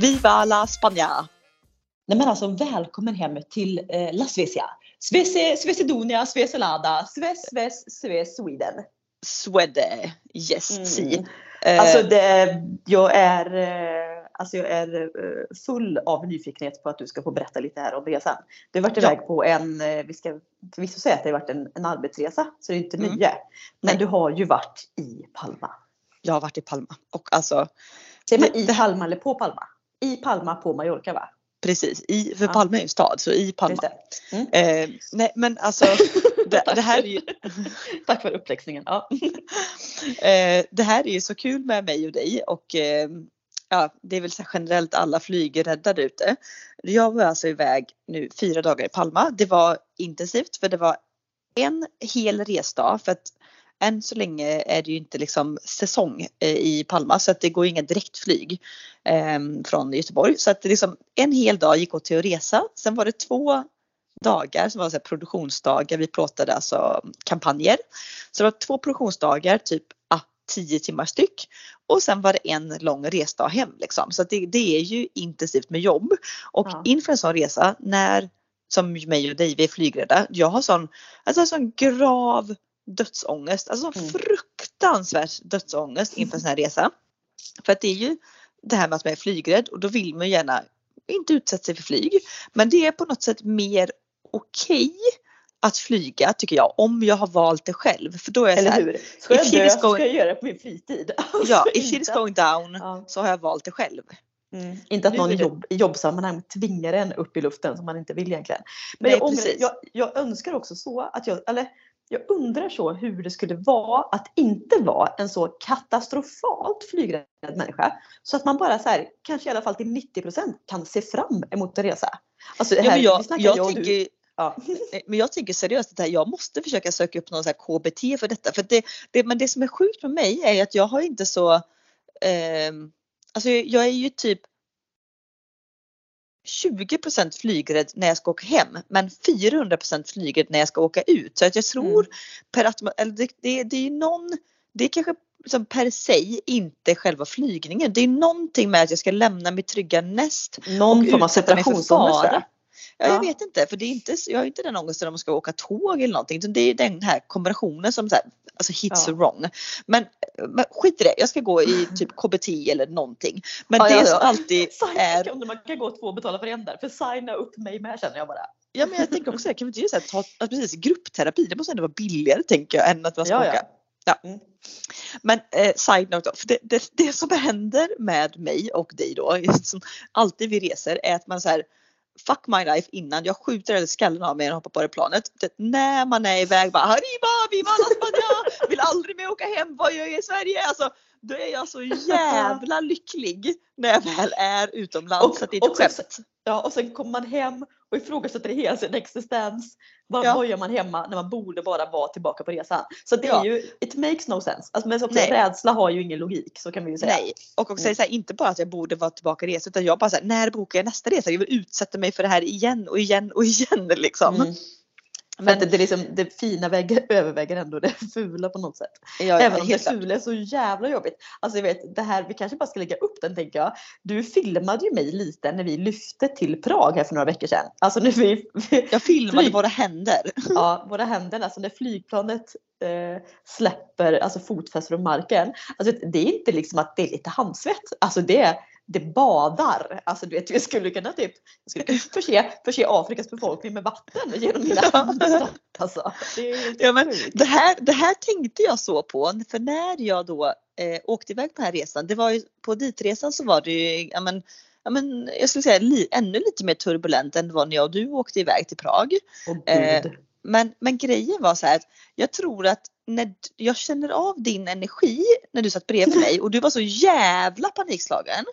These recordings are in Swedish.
Viva la Spagna! Nej men alltså välkommen hem till eh, La Svezia. Svese, Svesidonia, Sveselada, Sves, Sves, Sves, Sweden. Swede, yes, Mm. Alltså Eh, det, jag är, eh, alltså jag är eh, full av nyfikenhet på att du ska få berätta lite här om resan. Du har varit Ja. iväg på en, eh, vi ska förvisso säga att det har varit en, en arbetsresa, så det är inte Mm. mycket. Men Nej. du har ju varit i Palma. jag har varit i Palma och alltså Säger man i det- Palma eller på Palma? I Palma på Mallorca va? precis, i, för Ja. Palma är ju en stad så i Palma. Mm. Eh, nej men alltså det, det här är ju Tack för uppläxningen. Ja. Eh, det här är ju så kul med mig och dig och eh, ja, det är väl så generellt alla flygrädda där ute. Jag var alltså iväg nu fyra dagar i Palma. Det var intensivt för det var en hel resdag för att än så länge är det ju inte liksom säsong eh, i Palma så att det går inga direktflyg eh, från Göteborg. Så att liksom en hel dag gick åt till att resa. Sen var det två dagar som var så produktionsdagar. Vi plåtade alltså kampanjer. Så det var två produktionsdagar, typ ah, 10 timmar styck. Och sen var det en lång resdag hem liksom. Så det, det är ju intensivt med jobb. Och Ja. inför en sån resa när som mig och dig, vi är flygrädda. Jag har sån, alltså sån grav dödsångest, alltså Mm. fruktansvärd dödsångest inför en sån här resa. För att det är ju det här med att man är flygrädd och då vill man gärna inte utsätta sig för flyg. Men det är på något sätt mer okej att flyga tycker jag om jag har valt det själv. För då är jag Eller så här, hur? Ska jag dö ska jag göra det på min fritid. Alltså, ja, if shit is going down Ja. så har jag valt det själv. Mm. Inte att någon i jobb, jobbsammanhang tvingar en upp i luften som man inte vill egentligen. Men Nej, jag, ångrar, jag, jag önskar också så att jag, eller jag undrar så hur det skulle vara att inte vara en så katastrofalt flygrädd människa. Så att man bara så här, kanske i alla fall till 90% kan se fram emot en resa. Alltså Ja, här, jag, jag Ja. Eh, Men jag tänker seriöst att här, jag måste försöka söka upp någon så här KBT för detta. För det, det, men det som är sjukt med mig är att jag har inte så, ehm, alltså jag är ju typ 20% flygrädd när jag ska åka hem men 400% flygrädd när jag ska åka ut. Så att jag tror Mm. per automa- eller det, det, det är någon, det är kanske som per se inte själva flygningen. Det är någonting med att jag ska lämna mitt trygga näst Någon form av separationsångest. Ja, jag Ja. vet inte för det är inte, jag har inte den ångesten om man ska åka tåg eller någonting. Det är den här kombinationen som så här, alltså hits Ja. wrong. Men, men skit i det, jag ska gå i typ KBT eller någonting. Men Ja, det ja, som alltid Signa, är, om man kan gå två och betala för en där. För signa upp mig med känner jag bara. ja men jag tänker också det, kan vi inte göra ta, alltså precis, gruppterapi, det måste ändå vara billigare tänker jag än att man ska Ja, ja. åka. Ja. Mm. Men eh, side note då, för det, det, det som händer med mig och dig då, som alltid vi reser, är att man så här Fuck my life innan jag skjuter eller skallen av mig och hoppar på det planet. Det, när man är iväg bara Arriba, viva la Spagna! Vill aldrig mer åka hem, vad gör jag i Sverige? Alltså, då är jag så jävla lycklig när jag väl är utomlands. Och- så att det är inte och sen- skämt. Ja, och sen kommer man hem och ifrågasätter hela sin existens. Vad, Ja. gör man hemma när man borde bara vara tillbaka på resan? Så det är Ja. ju, it makes no sense. Alltså, men också, rädsla har ju ingen logik, så kan vi ju säga. Nej, och också så här, inte bara att jag borde vara tillbaka i resa utan jag bara så här, när bokar jag nästa resa? Jag vill utsätta mig för det här igen och igen och igen liksom. Mm. Men, det, det, är liksom, det fina väger, överväger ändå det fula på något sätt. jag, Även om det klart. fula är så jävla jobbigt. Alltså jag vet, det här, vi kanske bara ska lägga upp den tänker jag. Du filmade ju mig lite när vi lyfte till Prag här för några veckor sedan. Alltså när vi, Jag filmade Flyg. våra händer. ja, våra händer, alltså när flygplanet eh, släpper alltså fotfästet från marken. Alltså det är inte liksom att det är lite handsvett. Alltså det, det badar. Alltså du vet, vi skulle kunna typ jag skulle förse, förse Afrikas befolkning med vatten genom mina Ja. Alltså, det Ja, men. Det här, det här tänkte jag så på för när jag då eh, åkte iväg på den här resan. Det var ju, på ditresan så var det ju, ja men, ja men jag skulle säga li, ännu lite mer turbulent än det var när jag och du åkte iväg till Prag. Åh, eh. Men, men grejen var så här att jag tror att när jag känner av din energi när du satt bredvid mig och du var så jävla panikslagen.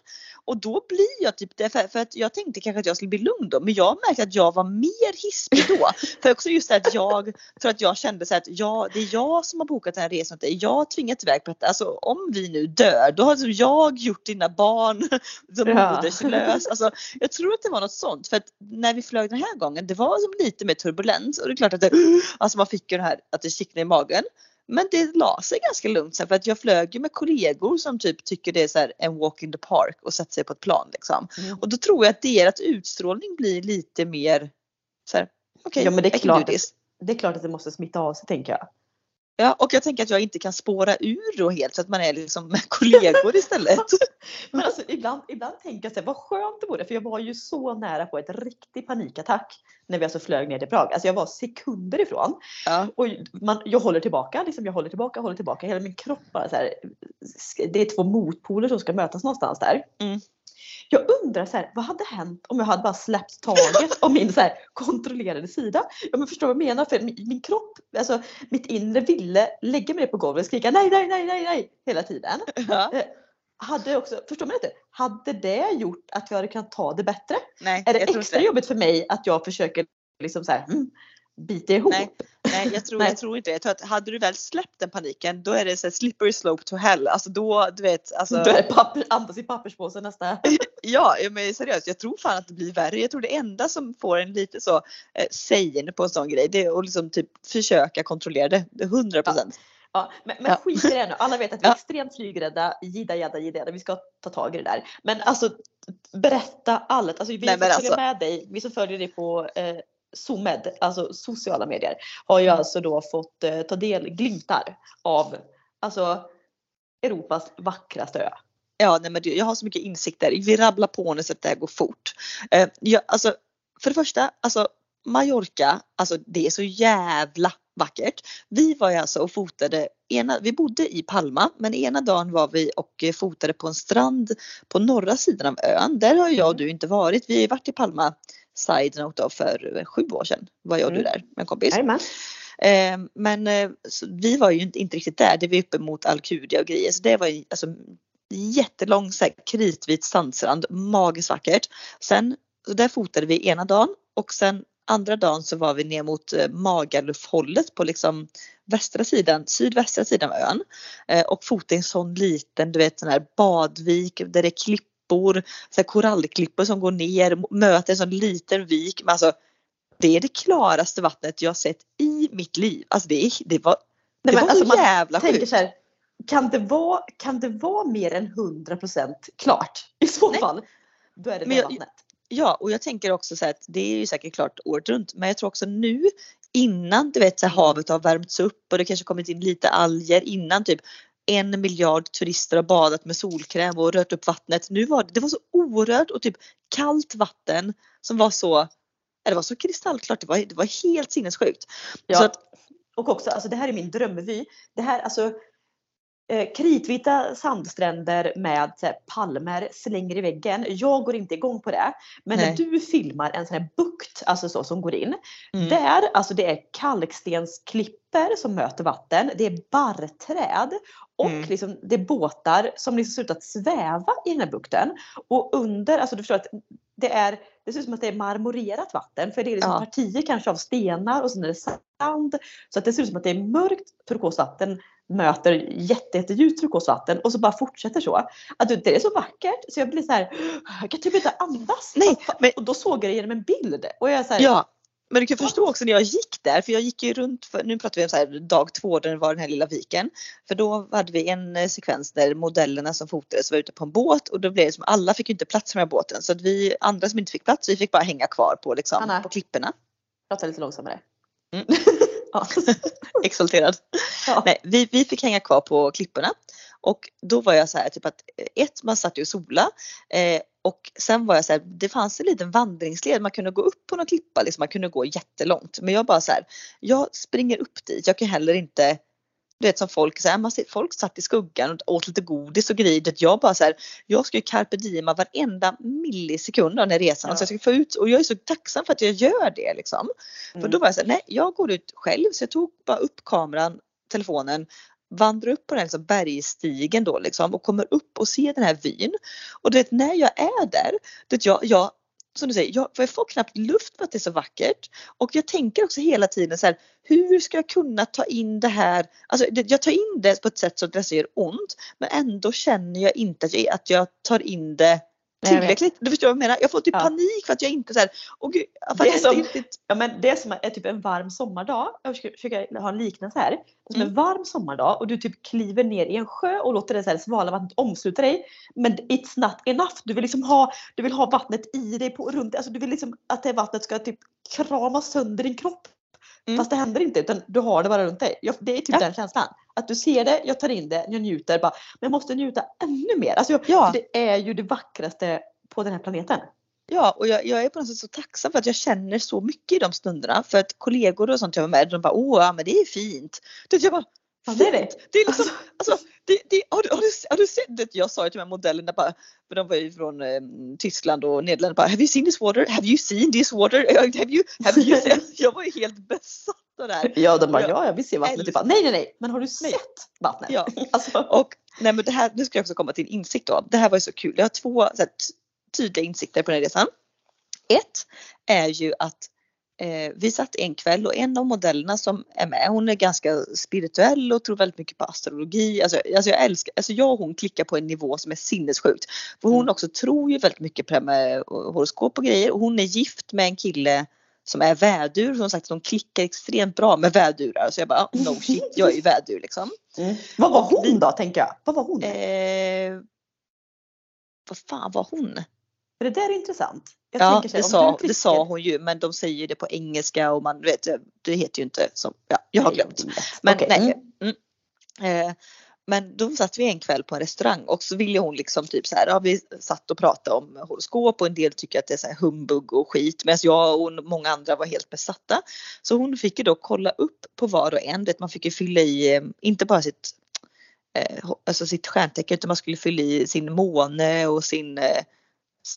Och då blir jag typ det, för, för att jag tänkte kanske att jag skulle bli lugn då men jag märkte att jag var mer hispig då. för också just det att jag tror att jag kände så att jag, det är jag som har bokat den här resan åt dig. Jag har tvingat iväg på detta. Alltså om vi nu dör då har liksom jag gjort dina barn som Ja. moderslös. Alltså, jag tror att det var något sånt för att när vi flög den här gången det var som lite mer turbulens och det är klart att det, alltså man fick ju det här att det kittnade i magen. Men det la sig ganska lugnt sen för att jag flög ju med kollegor som typ tycker det är så här en walk in the park och sätter sig på ett plan liksom. Mm. Och då tror jag att deras utstrålning blir lite mer så här, okej, Ja, men det är klart. Det är klart att det måste smitta av sig tänker jag. Ja, och jag tänker att jag inte kan spåra ur då helt så att man är liksom med kollegor istället. Men alltså ibland, ibland tänker jag så här, vad skönt det vore för jag var ju så nära på ett riktig panikattack när vi alltså flög ner till Prag. Alltså jag var sekunder ifrån. Ja. Och man, jag håller tillbaka, liksom jag håller tillbaka, håller tillbaka. Hela min kropp bara så här, det är två motpoler som ska mötas någonstans där. Mm. Jag undrar så här, vad hade hänt om jag hade bara släppt taget om min så här, kontrollerade sida? Ja, men förstår vad jag menar? För min, min kropp, alltså mitt inre ville lägga mig på golvet och skrika nej, nej, nej, nej, nej hela tiden. Ja. Hade också, förstår man inte? Hade det gjort att jag hade kunnat ta det bättre? Nej, Är det extra jobbigt för mig att jag försöker liksom så här, mm, bita ihop? Nej. Nej, jag tror, Nej. jag tror inte det. Jag tror att hade du väl släppt den paniken då är det så slippery slope to hell. Alltså då, du vet. Alltså, Då är det papper, andas i papperspåsen nästa. Ja, men seriöst, jag tror fan att det blir värre. Jag tror det enda som får en lite så eh, sägen på en sån grej det är att liksom typ försöka kontrollera det. Det är 100 procent. Ja, men men Ja. skit i det nu. Alla vet att vi är Ja. extremt flygrädda. Jidda jadda jidda. Vi ska ta tag i det där. Men alltså berätta allt. Alltså, vi Nej, som följer alltså- med dig, vi som följer dig på eh, Zoomed, alltså sociala medier, har ju alltså då fått eh, ta del glimtar av alltså Europas vackraste ö. Ja, nej, men jag har så mycket insikter. Vi rabblar på nu så att det här går fort. Eh, jag, alltså, för det första, alltså Mallorca, alltså det är så jävla vackert. Vi var ju alltså och fotade, ena, vi bodde i Palma men ena dagen var vi och eh, fotade på en strand på norra sidan av ön. Där har jag och du inte varit. Vi har ju varit i Palma, side note då, för sju år sedan var jag och du Mm. där med en kompis. Jajamän. Eh, men eh, vi var ju inte, riktigt där. Det var uppe mot Alcudia och grejer. Så det var ju alltså jättelång så här, kritvit sandstrand. Magiskt vackert. Sen så där fotade vi ena dagen och sen andra dagen så var vi ner mot eh, Magaluf-hållet på liksom västra sidan, sydvästra sidan av ön. Eh, och fotade en sån liten, du vet sån här badvik där det är klippor, så korallklippor som går ner, möter en sån liten vik. Men alltså det är det klaraste vattnet jag sett i mitt liv. Alltså det, det var, det Nej, var alltså, så jävla tänker sjukt. kan det, vara, kan det vara mer än 100% klart? I så Nej. fall, då är det Men jag- vattnet. Ja och jag tänker också så att det är ju säkert klart året runt men jag tror också nu innan du vet så här, havet har värmts upp och det kanske kommit in lite alger innan typ en miljard turister har badat med solkräm och rört upp vattnet. Nu var det, det var så orört och typ kallt vatten som var så, det var så kristallklart, det var, det var helt sinnessjukt. Ja. Att, Och också, alltså det här är min drömvy. Det här, alltså kritvita sandstränder med här, palmer slänger i väggen. Jag går inte igång på det. Men Nej. när du filmar en sån här bukt, alltså så, som går in. mm, Där, alltså det är kalkstensklippor som möter vatten. Det är barrträd. Och Mm. liksom, det är båtar som liksom ser ut att sväva i den här bukten. Och under, alltså du förstår att det är det ser ut som att det är marmorerat vatten för det är liksom Ja. partier kanske av stenar och sen är det sand. Så att det ser ut som att det är mörkt turkosvatten möter jätte, jätteljust turkosvatten och så bara fortsätter så. Att det är så vackert så jag blir så här, jag kan typ inte andas. Nej, men- Och då såg jag det genom en bild och jag så här, Ja, men du kan förstå också när jag gick där, för jag gick ju runt, för, nu pratar vi om så här, dag två där det var den här lilla viken. För då hade vi en eh, sekvens där modellerna som fotades var ute på en båt och då blev det som alla fick ju inte plats med den här båten så att vi andra som inte fick plats vi fick bara hänga kvar på, liksom, Anna. på klipporna. prata lite långsammare. Mm. ja. Exalterad. Ja. Nej, vi, vi fick hänga kvar på klipporna och då var jag så här typ att eh, ett man satt ju och sola eh, och sen var jag så här, det fanns en liten vandringsled man kunde gå upp på någon klippa, liksom, man kunde gå jättelångt. Men jag bara så här, jag springer upp dit, jag kan heller inte du vet som folk, så här, man folk satt i skuggan och åt lite godis och grejer. Jag bara så här, jag ska ju carpe diema varenda millisekund av den här resan. Ja. Så jag ska få ut, och jag är så tacksam för att jag gör det liksom. För Mm. då var jag så här, nej jag går ut själv så jag tog bara upp kameran, telefonen, vandrar upp på den liksom bergstigen då liksom och kommer upp och ser den här vyn. Och du vet när jag är där, du vet, jag, jag som du säger, jag, för jag får knappt luft för att det är så vackert. Och jag tänker också hela tiden så här, hur ska jag kunna ta in det här? Alltså det, jag tar in det på ett sätt så att det gör ont. Men ändå känner jag inte att jag, att jag tar in det tillräckligt. Du förstår vad jag menar? Jag får typ Ja. panik för att jag inte så här, åh gud, för Det är som- inte Ja men det är som är typ en varm sommardag. Jag försöker, ha en liknelse här. Som Mm. en varm sommardag och du typ kliver ner i en sjö och låter det så här svala vattnet omsluta dig. Men it's not enough. Du vill liksom ha, du vill ha vattnet i dig på, runt. Alltså du vill liksom att det vattnet ska typ krama sönder din kropp. Mm. Fast det händer inte utan du har det bara runt dig. Jag, det är typ Ja. den känslan. Att du ser det, jag tar in det, jag njuter bara. Men jag måste njuta ännu mer. Alltså jag, Ja. det är ju det vackraste på den här planeten. ja och jag, jag är på något sätt så tacksam för att jag känner så mycket i de stunderna. För att kollegor och sånt jag var med, de bara, åh men det är fint. Det, jag bara, Det är det. Det är liksom, alltså, det, det, har, du, har, du, har du sett det? Jag sa till de här modellerna bara, för de var ju från eh, Tyskland och Nederländerna bara, have you seen this water? Have you seen this water? Have you, have you seen? Jag var ju helt besatt av det här. Ja, de bara, Jag ja, jag vill se vattnet. Typ, nej, nej, nej, men har du sett vattnet? Ja. Alltså, Och nej men det här, nu ska jag också komma till en insikt då. Det här var ju så kul. Jag har två så här, tydliga insikter på den här resan. Ett är ju att eh, vi satt en kväll och en av modellerna som är med hon är ganska spirituell och tror väldigt mycket på astrologi. Alltså, alltså jag älskar, alltså jag och hon klickar på en nivå som är sinnessjukt. För hon Mm. också tror ju väldigt mycket på det här med horoskop och grejer och hon är gift med en kille som är vädur. Som sagt de klickar extremt bra med vädurar. Så jag bara no shit jag är ju vädur liksom. vad var hon vi- då, tänker jag? Vad var hon? Eh, vad fan var hon? För det där är intressant. Jag ja, tänker så det, här, sa, det sa hon ju men de säger det på engelska och man vet, det heter ju inte som, ja, jag har glömt. Men Okej, nej. mm. Mm. Eh, men då satt vi en kväll på en restaurang och så ville hon liksom typ så här, ja, vi satt och pratade om horoskop och en del tycker att det är så här humbug och skit medan jag och många andra var helt besatta. Så hon fick ju då kolla upp på var och en, man fick ju fylla i, eh, inte bara sitt eh, alltså sitt stjärntecken utan man skulle fylla i sin måne och sin eh,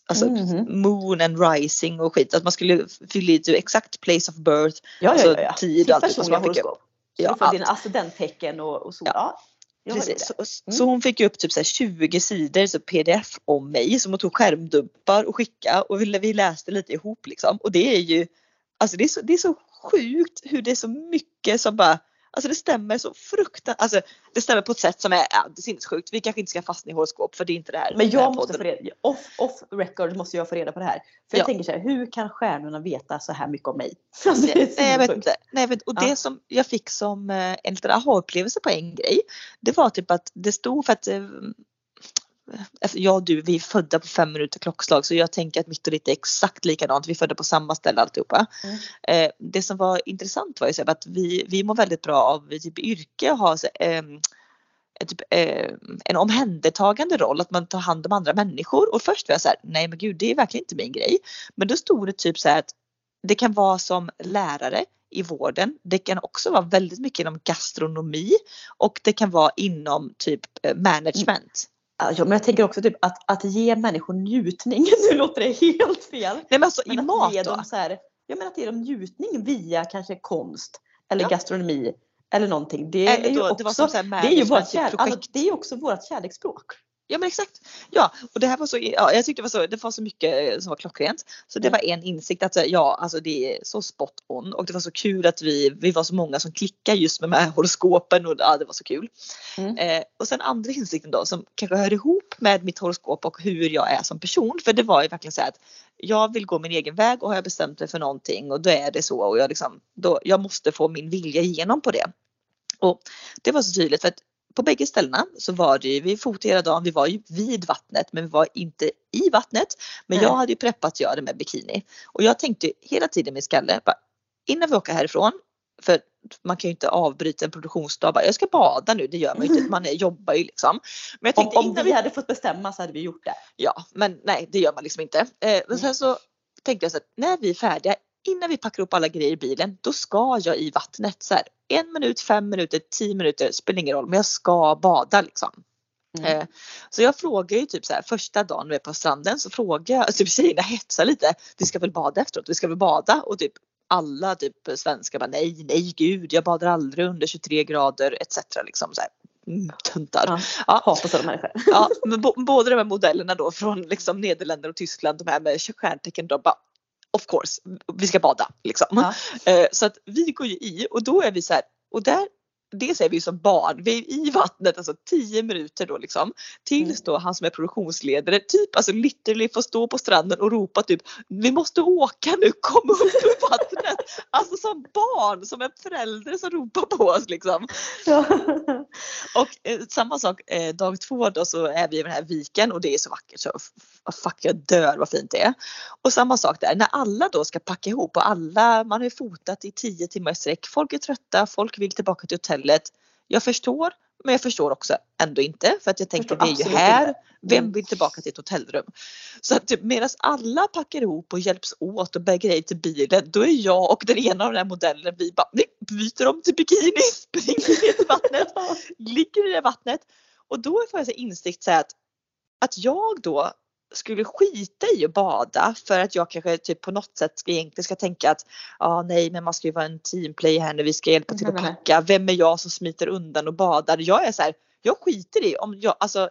alltså Mhm. moon and rising och skit. Att man skulle fylla i typ exakt place of birth. Ja, alltså ja, ja. tid Sitt och allt som personliga man fick upp. horoskop. Ja, allt. dina ascendenttecken och, och så. Ja. Precis. Så, Mm. så hon fick ju upp typ så här 20 sidor så pdf om mig som hon tog skärmdumpar och skickade och vi, vi läste lite ihop liksom. Och det är ju alltså det är, så, det är så sjukt hur det är så mycket som bara Alltså det stämmer så fruktansvärt, alltså det stämmer på ett sätt som är ja, sinnessjukt. Vi kanske inte ska fastna i horoskop för det är inte det här. Men den här jag måste få reda, off, off record måste jag få reda på det här. För Ja. jag tänker så här, hur kan stjärnorna veta så här mycket om mig? Alltså, Nej, jag vet inte. Nej, jag vet, och Ja. det som jag fick som eh, en liten aha-upplevelse på en grej. Det var typ att det stod för att eh, efter- jag och du vi är födda på fem minuter klockslag så jag tänker att mitt och ditt är exakt likadant. Vi är födda på samma ställe alltihopa. Mm. Eh, det som var intressant var ju så att vi, vi mår väldigt bra av typ yrke och ha så, en typ, eh, en omhändertagande roll, att man tar hand om andra människor. Och först var jag så här, nej men gud det är verkligen inte min grej. Men då stod det typ så här att det kan vara som lärare i vården. Det kan också vara väldigt mycket inom gastronomi och det kan vara inom typ eh, management. Ja, men jag tänker också typ att, att ge människor njutning. Nu låter det helt fel. Nej men alltså Men i mat ge då. så här, jag menar att ge dem njutning via kanske konst eller Ja. gastronomi eller någonting. Ju också, är ju vårt alltså, det är ju också vårt kärleksspråk. Ja men exakt. Ja och det här var så, ja, jag tyckte det var så, det var så mycket eh, som var klockrent. Så det Mm. var en insikt att eh, ja alltså det är så spot on och det var så kul att vi, vi var så många som klickade just med de här horoskopen och ja, det var så kul. Mm. Eh, och sen andra insikten då som kanske hör ihop med mitt horoskop och hur jag är som person. För det var ju verkligen så att jag vill gå min egen väg och har jag bestämt mig för någonting och då är det så och jag liksom, då, jag måste få min vilja igenom på det. Och det var så tydligt för att på bägge ställena så var det ju, vi fotade hela dagen, vi var ju vid vattnet men vi var inte i vattnet. Men jag hade ju preppat att göra det med bikini. Och jag tänkte hela tiden i min skalle, bara, innan vi åker härifrån, för man kan ju inte avbryta en produktionsdag, bara, jag ska bada nu, det gör man ju inte, man är, jobbar ju liksom. Men jag Om, tänkte om innan vi vi hade fått bestämma så hade vi gjort det. Ja, men nej det gör man liksom inte. Eh, men sen så tänkte jag så att när vi är färdiga, innan vi packar upp alla grejer i bilen, då ska jag i vattnet. Så här, en minut, fem minuter, tio minuter, spelar ingen roll, men jag ska bada liksom. Mm. Eh, så jag frågar ju typ så här första dagen vi är på stranden så frågar jag, typ tjejerna hetsar lite, vi ska väl bada efteråt, vi ska väl bada och typ alla typ svenskar bara nej, nej gud, jag badar aldrig under 23 grader etc. Liksom så här. Mm, tuntar. Ja. Ja. Hatar sådana människor. Ja, men bo, båda de här modellerna då från liksom Nederländerna och Tyskland, de här med stjärntecken, de bara of course, vi ska bada liksom. Ja. Eh, så att vi går ju i och då är vi så här och där dels är vi som barn, vi är i vattnet alltså 10 minuter då liksom. Tills Mm. då han som är produktionsledare typ alltså literally får stå på stranden och ropa typ vi måste åka nu, kom upp ur vattnet. Alltså som barn, som en förälder som ropar på oss liksom. Ja. Och eh, samma sak eh, dag två då så är vi i den här viken och det är så vackert så fuck jag dör vad fint det är. Och samma sak där när alla då ska packa ihop och alla, man har ju fotat i 10 timmar i sträck. Folk är trötta, folk vill tillbaka till hotellet. Jag förstår men jag förstår också ändå inte för att jag tänker Förstår vi är ju här. Vem vill tillbaka till ett hotellrum? Så att typ, medan alla packar ihop och hjälps åt och bär grejer till bilen då är jag och den ena av den här modellen vi bara nej, byter om till bikini, springer ner till vattnet. Ligger i det vattnet. Och då får jag så insikt så att, att jag då skulle skita i att bada för att jag kanske typ på något sätt ska, egentligen ska tänka att ja ah, nej men man ska ju vara en teamplay här när vi ska hjälpa till att packa. Vem är jag som smiter undan och badar? Jag är så här, jag skiter i om jag alltså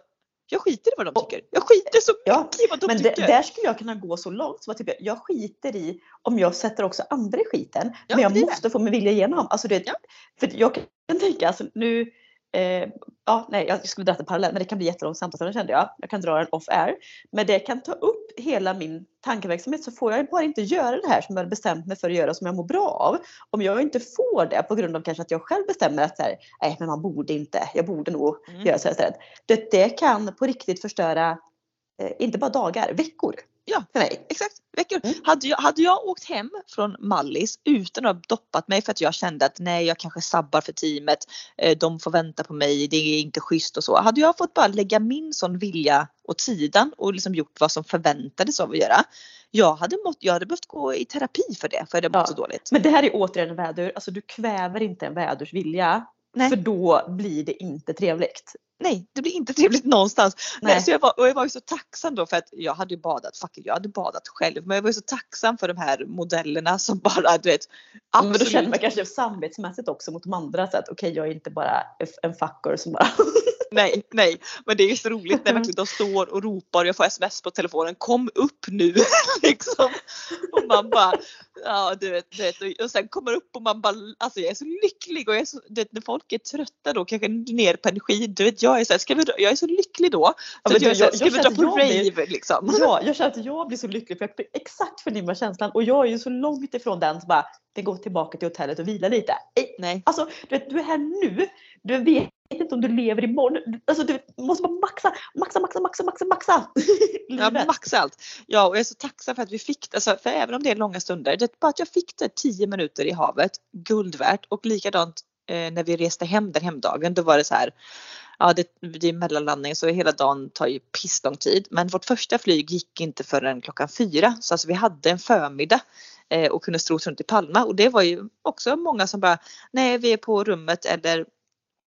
jag skiter i vad de tycker. Jag skiter så Ja, mycket i vad de Men det, tycker. där skulle jag kunna gå så långt som att typ, jag skiter i om jag sätter också andra i skiten. Ja, men jag det måste få min vilja igenom. Alltså det, Ja. För jag kan tänka, alltså nu, eh, ja, nej, jag skulle dra en parallell men det kan bli jättelångt samtal kände jag. Jag kan dra den off air. Men det kan ta upp hela min tankeverksamhet så får jag bara inte göra det här som jag bestämt mig för att göra som jag mår bra av. Om jag inte får det på grund av kanske att jag själv bestämmer att så här, nej men man borde inte, jag borde nog Mm. göra så här istället. Det, det kan på riktigt förstöra eh, inte bara dagar, veckor. Ja. För mig. Exakt, veckor. Mm. Hade, jag, hade jag åkt hem från Mallis utan att ha doppat mig för att jag kände att nej jag kanske sabbar för teamet, eh, de får vänta på mig, det är inte schysst och så. Hade jag fått bara lägga min sån vilja åt sidan och liksom gjort vad som förväntades av att göra. Jag hade, mått, jag hade behövt gå i terapi för det för jag hade mått Ja. så dåligt. Men det här är återigen en vädur, alltså du kväver inte en vädurs vilja. Nej. För då blir det inte trevligt. Nej, det blir inte trevligt någonstans. Nej. Nej. så jag, var, och jag var ju så tacksam då för att jag hade ju badat, fuck jag hade badat själv. Men jag var ju så tacksam för de här modellerna som bara du vet. Men då känner man kanske samvetsmässigt också mot de andra. Så att okej, jag är inte bara en fucker som bara... Nej, nej, men det är ju så roligt när verkligen de står och ropar och jag får sms på telefonen. Kom upp nu! liksom. Och man bara, ja du vet, du vet. Och sen kommer upp och man bara, alltså jag är så lycklig och jag är så, du vet, när folk är trötta då, kanske ner på energi. Du vet, jag är så här, ska vi, jag är så lycklig då. Ja, Så jag, här, jag- ska jag vi dra på jag blir- rave liksom? Ja, jag känner att jag blir så lycklig för jag exakt förnimmar känslan. Och jag är ju så långt ifrån den som bara, vi går tillbaka till hotellet och vilar lite. Nej, Nej. Alltså, du, vet, du är här nu. Du vet inte om du lever imorgon. Alltså, du måste bara maxa, maxa, maxa, maxa, maxa, maxa. Ja, maxa allt. Ja, och jag är så tacksam för att vi fick det. Alltså, för även om det är långa stunder, det är bara att jag fick det 10 minuter i havet, guld värt. Och likadant eh, när vi reste hem den hemdagen, då var det så här. Ja, det, det är mellanlandning så hela dagen tar ju pisslång tid. Men vårt första flyg gick inte förrän klockan fyra. Så alltså vi hade en förmiddag eh, och kunde strosa runt i Palma. Och det var ju också många som bara, nej vi är på rummet eller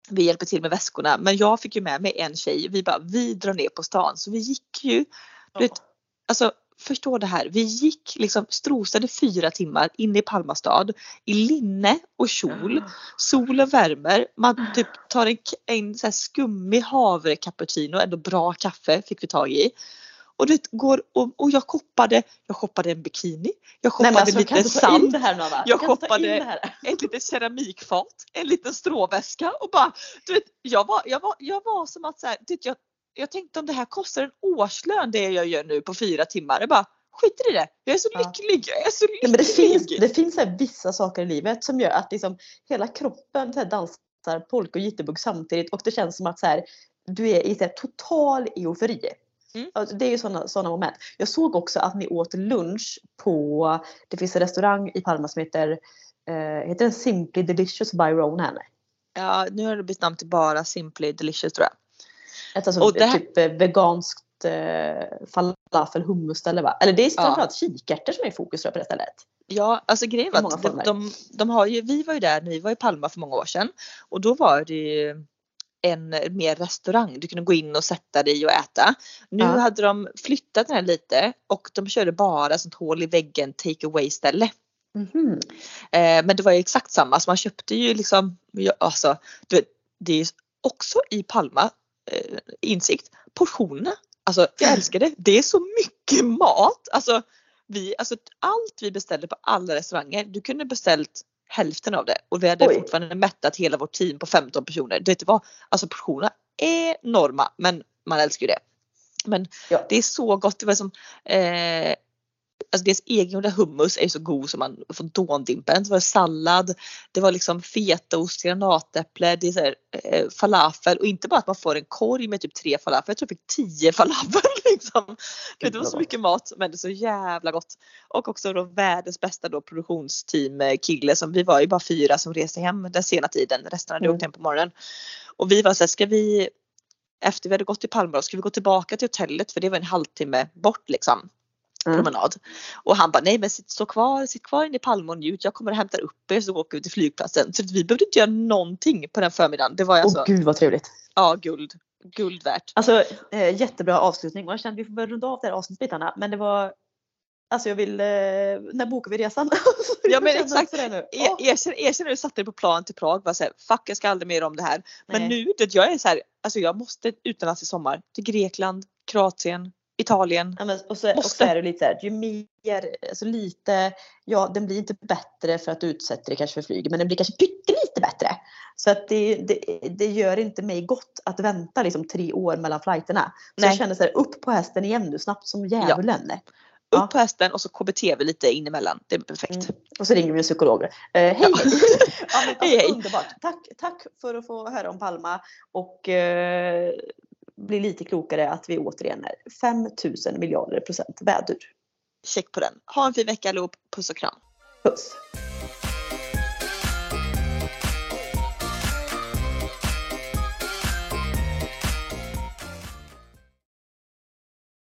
vi hjälper till med väskorna. Men jag fick ju med mig en tjej. Vi bara, vi drar ner på stan. Så vi gick ju du vet, Alltså förstå det här. Vi gick liksom strosade fyra timmar inne i Palma stad i linne och kjol. Solen värmer. Man typ tar en, en så här skummig havre cappuccino, ändå bra kaffe fick vi tag i. Och det går och, och jag shoppade, jag shoppade en bikini, jag shoppade Nej, alltså, lite sand, här? Jag shoppade- ett litet keramikfat, en liten stråväska och bara, du vet, jag var, jag var, jag var som att så här, du vet, jag, jag tänkte om det här kostar en årslön det jag gör nu på fyra timmar. Jag bara skiter i det. Jag är så Ja. lycklig. Jag är så lycklig. Nej, men det finns, det finns här vissa saker i livet som gör att liksom hela kroppen så här dansar polka och jitterbug samtidigt och det känns som att så här, du är i så här, total eufori. Mm. Det är ju sådana såna moment. Jag såg också att ni åt lunch på, det finns en restaurang i Palma som heter, eh, heter den Simply Delicious by Ronan. Ja, nu har det bytt namn till bara Simply Delicious tror jag. Ett alltså, Och det här- typ eh, veganskt eh, falafel hummusställe va? Eller det är framförallt kikärtor som är i fokus på det stället. Ja, alltså grejen var att de, de, de har ju, vi var ju där när vi var i Palma för många år sedan och då var det ju en mer restaurang. Du kunde gå in och sätta dig och äta. Nu Ja. hade de flyttat den här lite och de körde bara sånt hål i väggen take away ställe. Mhm. Eh, men det var ju exakt samma. Så man köpte ju liksom, alltså, du vet, det är också i Palma eh, insikt, portionerna. Alltså jag älskar det. Det är så mycket mat. Alltså, vi, alltså allt vi beställde på alla restauranger, du kunde beställt hälften av det och vi hade Oj. fortfarande mättat hela vårt team på 15 personer. Det var alltså portionerna enorma men man älskar ju det. Men Ja. det är så gott. Det var som eh, Alltså deras egengjorda hummus är så god som man får dåndimpen. Det var sallad, det var liksom fetaost, granatäpple, det är så här, eh, falafel och inte bara att man får en korg med typ tre falafel. Jag tror jag fick tio falafel liksom. Det var så mycket mat men det är så jävla gott. Och också då världens bästa då produktionsteam eh, kille som vi var ju bara fyra som reste hem den sena tiden. Resten hade Mm. åkt hem på morgonen. Och vi var så här, ska vi efter vi hade gått till Palma då, ska vi gå tillbaka till hotellet för det var en halvtimme bort liksom Mm. promenad. Och han bara nej men sitt, stå kvar, sitt kvar inne i Palma och njut. Jag kommer och hämtar upp er så åker vi till flygplatsen. Så vi behövde inte göra någonting på den förmiddagen. Det var Åh alltså, gud vad trevligt. ja guld. Guld värt. Alltså eh, jättebra avslutning och jag kände vi får börja runda av det här avsnittsbitarna men det var Alltså jag vill, eh, när bokar vi resan? Ja, men exakt. också det nu. E- Åh, Erkänn, när du satte dig på plan till Prag bara såhär, fuck jag ska aldrig mer om det här. Men nej. nu, det, jag är så här, alltså jag måste utomlands i sommar. Till Grekland, Kroatien, Italien. Ja, men, och, så, och så är det lite så här, ju mer, alltså lite, ja den blir inte bättre för att du utsätter dig kanske för flyg men den blir kanske pyttelite bättre. Så att det, det, det gör inte mig gott att vänta liksom tre år mellan flighterna. Så Nej. jag känner så här, upp på hästen igen nu snabbt som djävulen. Ja. Upp på hästen och så KBT vi lite in emellan. Det är perfekt. Mm. Och så ringer vi en psykolog. Eh, hej Ja. hej! ja, men, alltså, Hej, hej. Underbart! Tack, tack för att få höra om Palma och eh, bli lite klokare att vi återigen är 5000 miljarder procent vädur. Check på den. Ha en fin vecka allihop. Puss och kram. Puss!